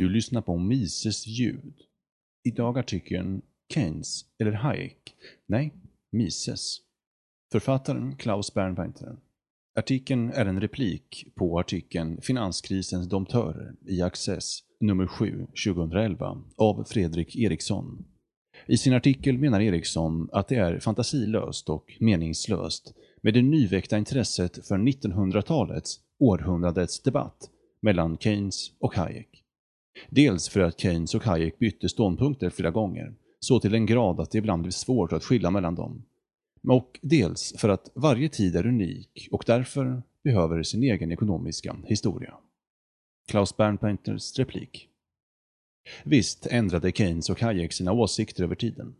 Du lyssnar på Mises ljud. Idag artikeln Keynes eller Hayek? Nej, Mises. Författaren Klaus Bernweinter. Artikeln är en replik på artikeln Finanskrisens domptörer i Access nummer 7 2011 av Fredrik Eriksson. I sin artikel menar Eriksson att det är fantasilöst och meningslöst med det nyväckta intresset för 1900-talets, århundradets debatt mellan Keynes och Hayek. Dels för att Keynes och Hayek bytte ståndpunkter flera gånger, så till en grad att det ibland blev svårt att skilja mellan dem. Och dels för att varje tid är unik och därför behöver sin egen ekonomiska historia. Klaus Bernpainters replik. Visst ändrade Keynes och Hayek sina åsikter över tiden.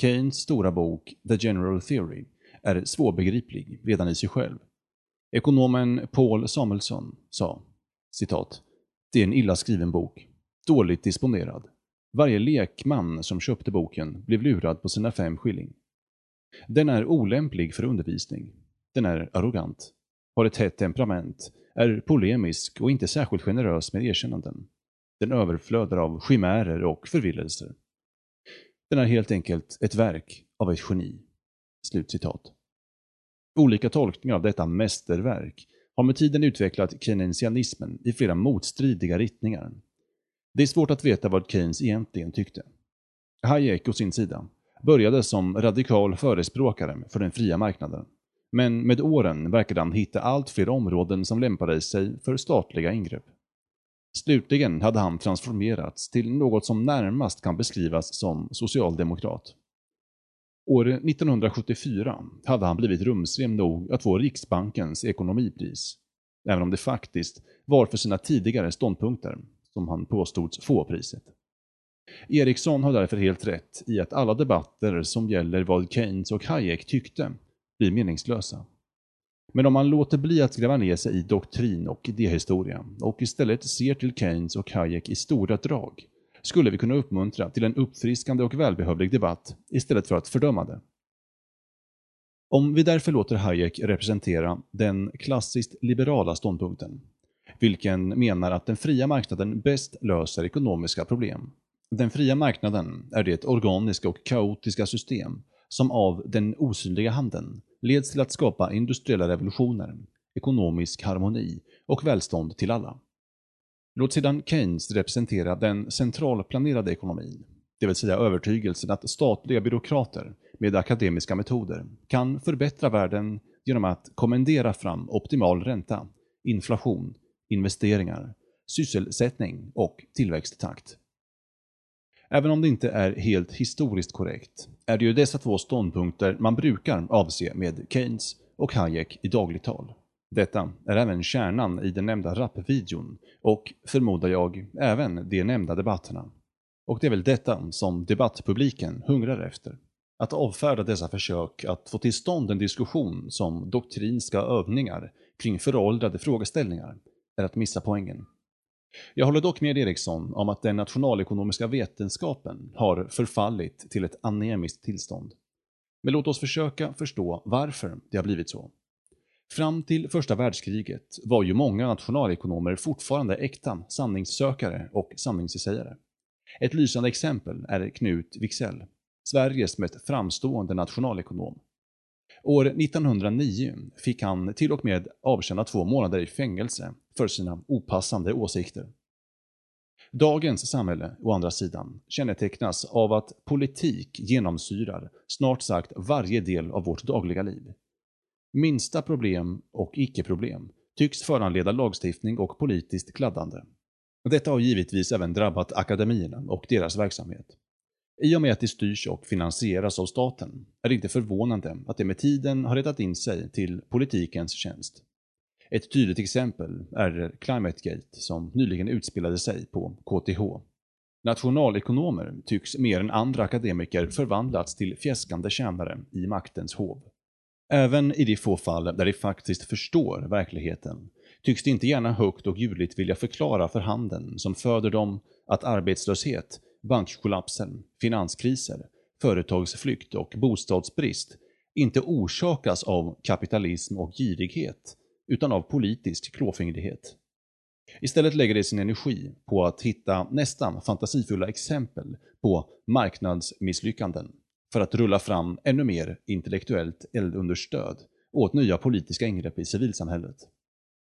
Keynes stora bok The General Theory är svårbegriplig redan i sig själv. Ekonomen Paul Samuelsson sa, citat, det är en illa skriven bok, dåligt disponerad. Varje lekman som köpte boken blev lurad på sina fem skilling. Den är olämplig för undervisning. Den är arrogant, har ett hett temperament, är polemisk och inte särskilt generös med erkännanden. Den överflödar av chimärer och förvillelser. Den är helt enkelt ett verk av ett geni. Slutcitat. Olika tolkningar av detta mästerverk har med tiden utvecklat keynesianismen i flera motstridiga riktningar. Det är svårt att veta vad Keynes egentligen tyckte. Hayek å sin sida började som radikal förespråkare för den fria marknaden. Men med åren verkade han hitta allt fler områden som lämpade sig för statliga ingrepp. Slutligen hade han transformerats till något som närmast kan beskrivas som socialdemokrat. År 1974 hade han blivit rumsren nog att få Riksbankens ekonomipris, även om det faktiskt var för sina tidigare ståndpunkter som han påstods få priset. Eriksson har därför helt rätt i att alla debatter som gäller vad Keynes och Hayek tyckte blir meningslösa. Men om man låter bli att gräva ner sig i doktrin och idéhistoria och istället ser till Keynes och Hayek i stora drag skulle vi kunna uppmuntra till en uppfriskande och välbehövlig debatt istället för att fördöma det. Om vi därför låter Hayek representera den klassiskt liberala ståndpunkten, vilken menar att den fria marknaden bäst löser ekonomiska problem. Den fria marknaden är det organiska och kaotiska system som av den osynliga handen leds till att skapa industriella revolutioner, ekonomisk harmoni och välstånd till alla. Låt sedan Keynes representera den centralplanerade ekonomin, det vill säga övertygelsen att statliga byråkrater med akademiska metoder kan förbättra världen genom att kommendera fram optimal ränta, inflation, investeringar, sysselsättning och tillväxttakt. Även om det inte är helt historiskt korrekt är det ju dessa två ståndpunkter man brukar avse med Keynes och Hayek i dagligt tal. Detta är även kärnan i den nämnda rapvideon och, förmodar jag, även de nämnda debatterna. Och det är väl detta som debattpubliken hungrar efter. Att avfärda dessa försök att få till stånd en diskussion som doktrinska övningar kring föråldrade frågeställningar är att missa poängen. Jag håller dock med Eriksson om att den nationalekonomiska vetenskapen har förfallit till ett anemiskt tillstånd. Men låt oss försöka förstå varför det har blivit så. Fram till första världskriget var ju många nationalekonomer fortfarande äkta sanningssökare och sanningssägare. Ett lysande exempel är Knut Wicksell, Sveriges mest framstående nationalekonom. År 1909 fick han till och med avtjäna två månader i fängelse för sina opassande åsikter. Dagens samhälle, å andra sidan, kännetecknas av att politik genomsyrar snart sagt varje del av vårt dagliga liv. Minsta problem och icke-problem tycks föranleda lagstiftning och politiskt kladdande. Detta har givetvis även drabbat akademierna och deras verksamhet. I och med att det styrs och finansieras av staten är det inte förvånande att det med tiden har rättat in sig till politikens tjänst. Ett tydligt exempel är ClimateGate som nyligen utspelade sig på KTH. Nationalekonomer tycks mer än andra akademiker förvandlats till fjäskande tjänare i maktens hov. Även i de få fall där de faktiskt förstår verkligheten tycks de inte gärna högt och ljudligt vilja förklara för handeln som föder dem att arbetslöshet, bankkollapsen, finanskriser, företagsflykt och bostadsbrist inte orsakas av kapitalism och girighet utan av politisk klåfingrighet. Istället lägger de sin energi på att hitta nästan fantasifulla exempel på marknadsmisslyckanden för att rulla fram ännu mer intellektuellt eldunderstöd åt nya politiska ingrepp i civilsamhället.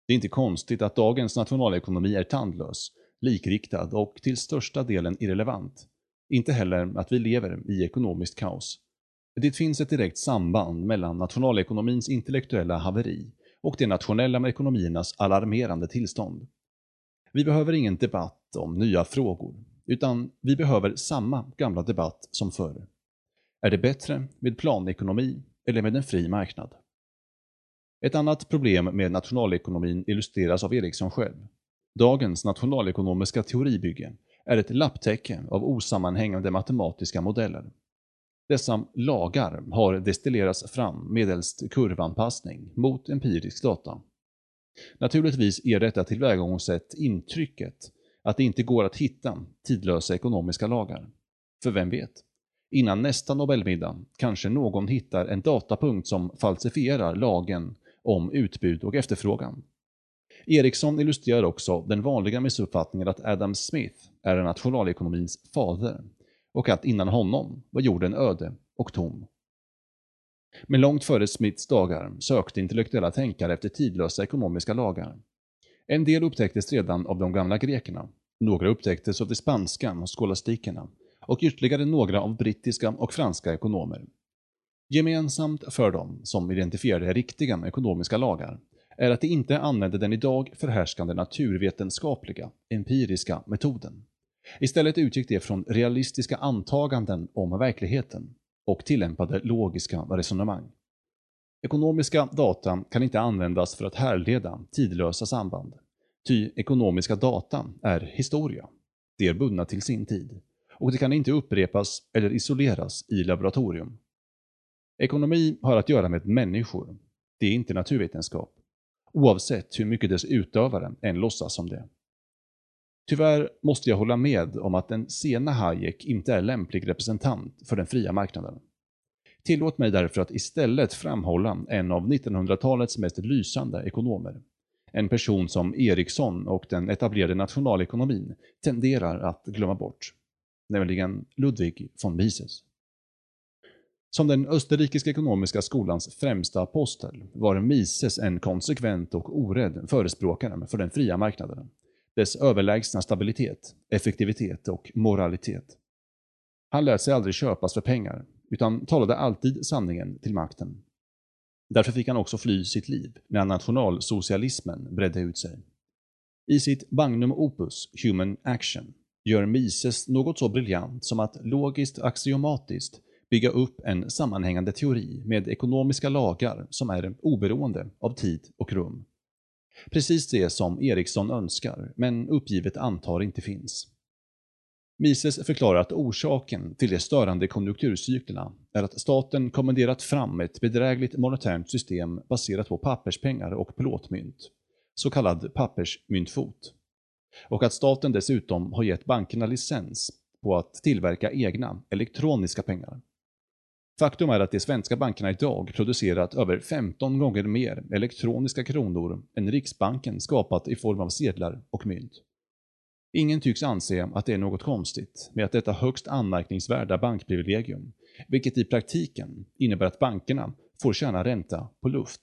Det är inte konstigt att dagens nationalekonomi är tandlös, likriktad och till största delen irrelevant. Inte heller att vi lever i ekonomiskt kaos. Det finns ett direkt samband mellan nationalekonomins intellektuella haveri och de nationella ekonomiernas alarmerande tillstånd. Vi behöver ingen debatt om nya frågor, utan vi behöver samma gamla debatt som förr. Är det bättre med planekonomi eller med en fri marknad? Ett annat problem med nationalekonomin illustreras av Eriksson själv. Dagens nationalekonomiska teoribygge är ett lapptäcke av osammanhängande matematiska modeller. Dessa lagar har destillerats fram medelst kurvanpassning mot empirisk data. Naturligtvis ger detta tillvägagångssätt intrycket att det inte går att hitta tidlösa ekonomiska lagar. För vem vet? Innan nästa Nobelmiddag kanske någon hittar en datapunkt som falsifierar lagen om utbud och efterfrågan. Eriksson illustrerar också den vanliga missuppfattningen att Adam Smith är nationalekonomins fader och att innan honom var jorden öde och tom. Men långt före Smiths dagar sökte intellektuella tänkare efter tidlösa ekonomiska lagar. En del upptäcktes redan av de gamla grekerna, några upptäcktes av de spanska skolastikerna och ytterligare några av brittiska och franska ekonomer. Gemensamt för dem som identifierade riktiga ekonomiska lagar är att de inte använde den idag förhärskande naturvetenskapliga, empiriska metoden. Istället utgick de från realistiska antaganden om verkligheten och tillämpade logiska resonemang. Ekonomiska data kan inte användas för att härleda tidlösa samband, ty ekonomiska data är historia. De är bundna till sin tid och det kan inte upprepas eller isoleras i laboratorium. Ekonomi har att göra med människor. Det är inte naturvetenskap. Oavsett hur mycket dess utövare än låtsas som det. Tyvärr måste jag hålla med om att den sena Hayek inte är lämplig representant för den fria marknaden. Tillåt mig därför att istället framhålla en av 1900-talets mest lysande ekonomer. En person som Eriksson och den etablerade nationalekonomin tenderar att glömma bort. Nämligen Ludwig von Mises. Som den österrikiska ekonomiska skolans främsta apostel var Mises en konsekvent och orädd förespråkare för den fria marknaden, dess överlägsna stabilitet, effektivitet och moralitet. Han lät sig aldrig köpas för pengar, utan talade alltid sanningen till makten. Därför fick han också fly sitt liv när nationalsocialismen bredde ut sig. I sitt Magnum Opus Human Action gör Mises något så briljant som att logiskt axiomatiskt bygga upp en sammanhängande teori med ekonomiska lagar som är oberoende av tid och rum. Precis det som Eriksson önskar, men uppgivet antar inte finns. Mises förklarar att orsaken till de störande konjunkturcyklerna är att staten kommenderat fram ett bedrägligt monetärt system baserat på papperspengar och plåtmynt, så kallad pappersmyntfot. Och att staten dessutom har gett bankerna licens på att tillverka egna elektroniska pengar. Faktum är att de svenska bankerna idag producerat över 15 gånger mer elektroniska kronor än Riksbanken skapat i form av sedlar och mynt. Ingen tycks anse att det är något konstigt med att detta högst anmärkningsvärda bankprivilegium, vilket i praktiken innebär att bankerna får tjäna ränta på luft.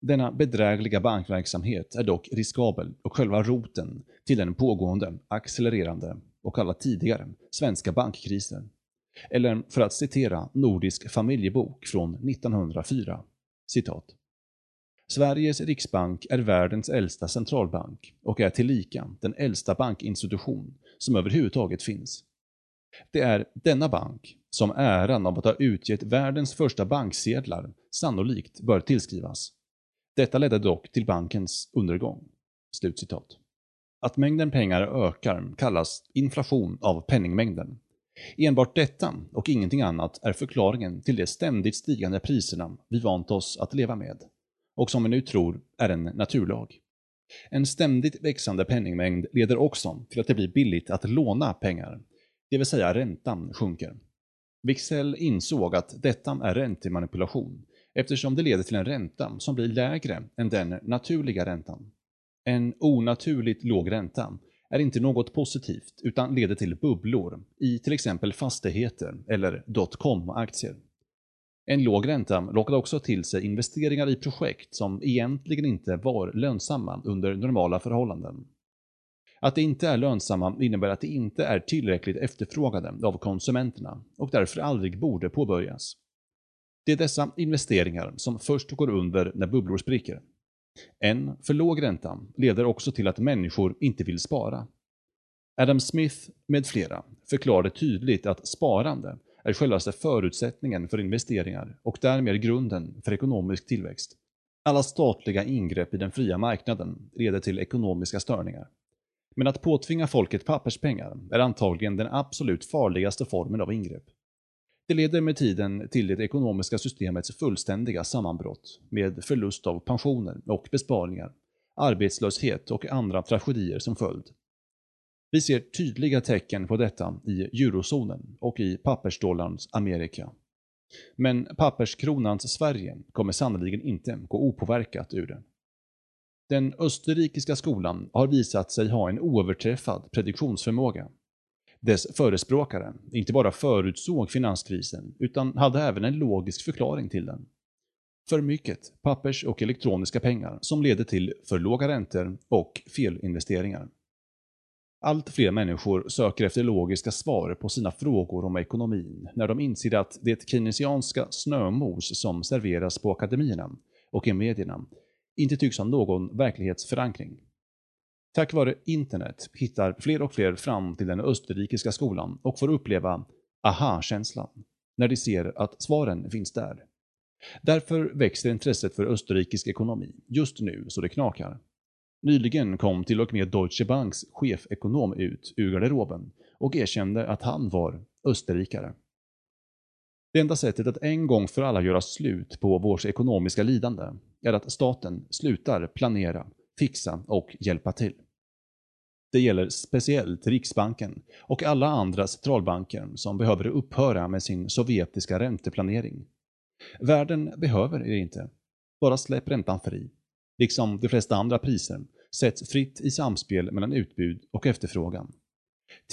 Denna bedrägliga bankverksamhet är dock riskabel och själva roten till den pågående, accelererande och alla tidigare svenska bankkriser eller för att citera Nordisk familjebok från 1904, citat. Sveriges riksbank är världens äldsta centralbank och är tillika den äldsta bankinstitution som överhuvudtaget finns. Det är denna bank som äran av att ha utgett världens första banksedlar sannolikt bör tillskrivas. Detta ledde dock till bankens undergång.” Slutcitat. Att mängden pengar ökar kallas inflation av penningmängden Enbart detta och ingenting annat är förklaringen till de ständigt stigande priserna vi vant oss att leva med och som vi nu tror är en naturlag. En ständigt växande penningmängd leder också till att det blir billigt att låna pengar, det vill säga räntan sjunker. Wicksell insåg att detta är räntemanipulation eftersom det leder till en ränta som blir lägre än den naturliga räntan. En onaturligt låg ränta är inte något positivt utan leder till bubblor i till exempel fastigheter eller dotcom-aktier. En låg ränta lockade också till sig investeringar i projekt som egentligen inte var lönsamma under normala förhållanden. Att det inte är lönsamma innebär att det inte är tillräckligt efterfrågade av konsumenterna och därför aldrig borde påbörjas. Det är dessa investeringar som först går under när bubblor spricker. En för låg ränta leder också till att människor inte vill spara. Adam Smith med flera förklarade tydligt att sparande är självaste förutsättningen för investeringar och därmed grunden för ekonomisk tillväxt. Alla statliga ingrepp i den fria marknaden leder till ekonomiska störningar. Men att påtvinga folket papperspengar är antagligen den absolut farligaste formen av ingrepp. Det leder med tiden till det ekonomiska systemets fullständiga sammanbrott med förlust av pensioner och besparingar, arbetslöshet och andra tragedier som följd. Vi ser tydliga tecken på detta i eurozonen och i pappersdollarns Amerika. Men papperskronans Sverige kommer sannoliken inte gå opåverkat ur det. Den österrikiska skolan har visat sig ha en oöverträffad prediktionsförmåga. Dess förespråkare inte bara förutsåg finanskrisen utan hade även en logisk förklaring till den. För mycket pappers och elektroniska pengar som leder till för låga räntor och felinvesteringar. Allt fler människor söker efter logiska svar på sina frågor om ekonomin när de inser att det keynesianska snömos som serveras på akademierna och i medierna inte tycks ha någon verklighetsförankring. Tack vare internet hittar fler och fler fram till den österrikiska skolan och får uppleva aha-känslan när de ser att svaren finns där. Därför växer intresset för österrikisk ekonomi just nu så det knakar. Nyligen kom till och med Deutsche Banks chefekonom ut ur garderoben och erkände att han var österrikare. Det enda sättet att en gång för alla göra slut på vårt ekonomiska lidande är att staten slutar planera, fixa och hjälpa till. Det gäller speciellt Riksbanken och alla andra centralbanker som behöver upphöra med sin sovjetiska ränteplanering. Världen behöver er inte. Bara släpp räntan fri. Liksom de flesta andra priser sätts fritt i samspel mellan utbud och efterfrågan.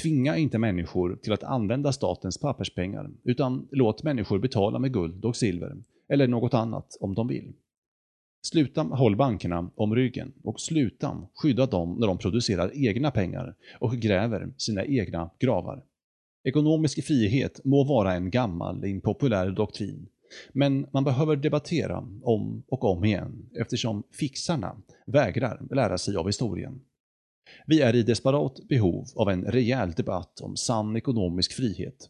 Tvinga inte människor till att använda statens papperspengar, utan låt människor betala med guld och silver, eller något annat om de vill. Sluta håll bankerna om ryggen och sluta skydda dem när de producerar egna pengar och gräver sina egna gravar. Ekonomisk frihet må vara en gammal, impopulär doktrin, men man behöver debattera om och om igen eftersom fixarna vägrar lära sig av historien. Vi är i desperat behov av en rejäl debatt om sann ekonomisk frihet.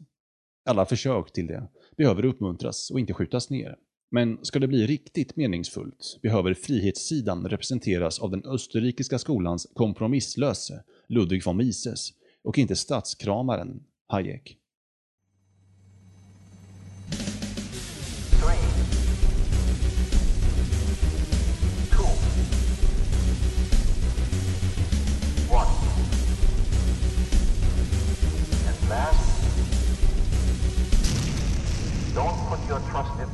Alla försök till det behöver uppmuntras och inte skjutas ner. Men ska det bli riktigt meningsfullt behöver frihetssidan representeras av den österrikiska skolans kompromisslöse Ludwig von Mises och inte statskramaren Hayek. Don't put your trust in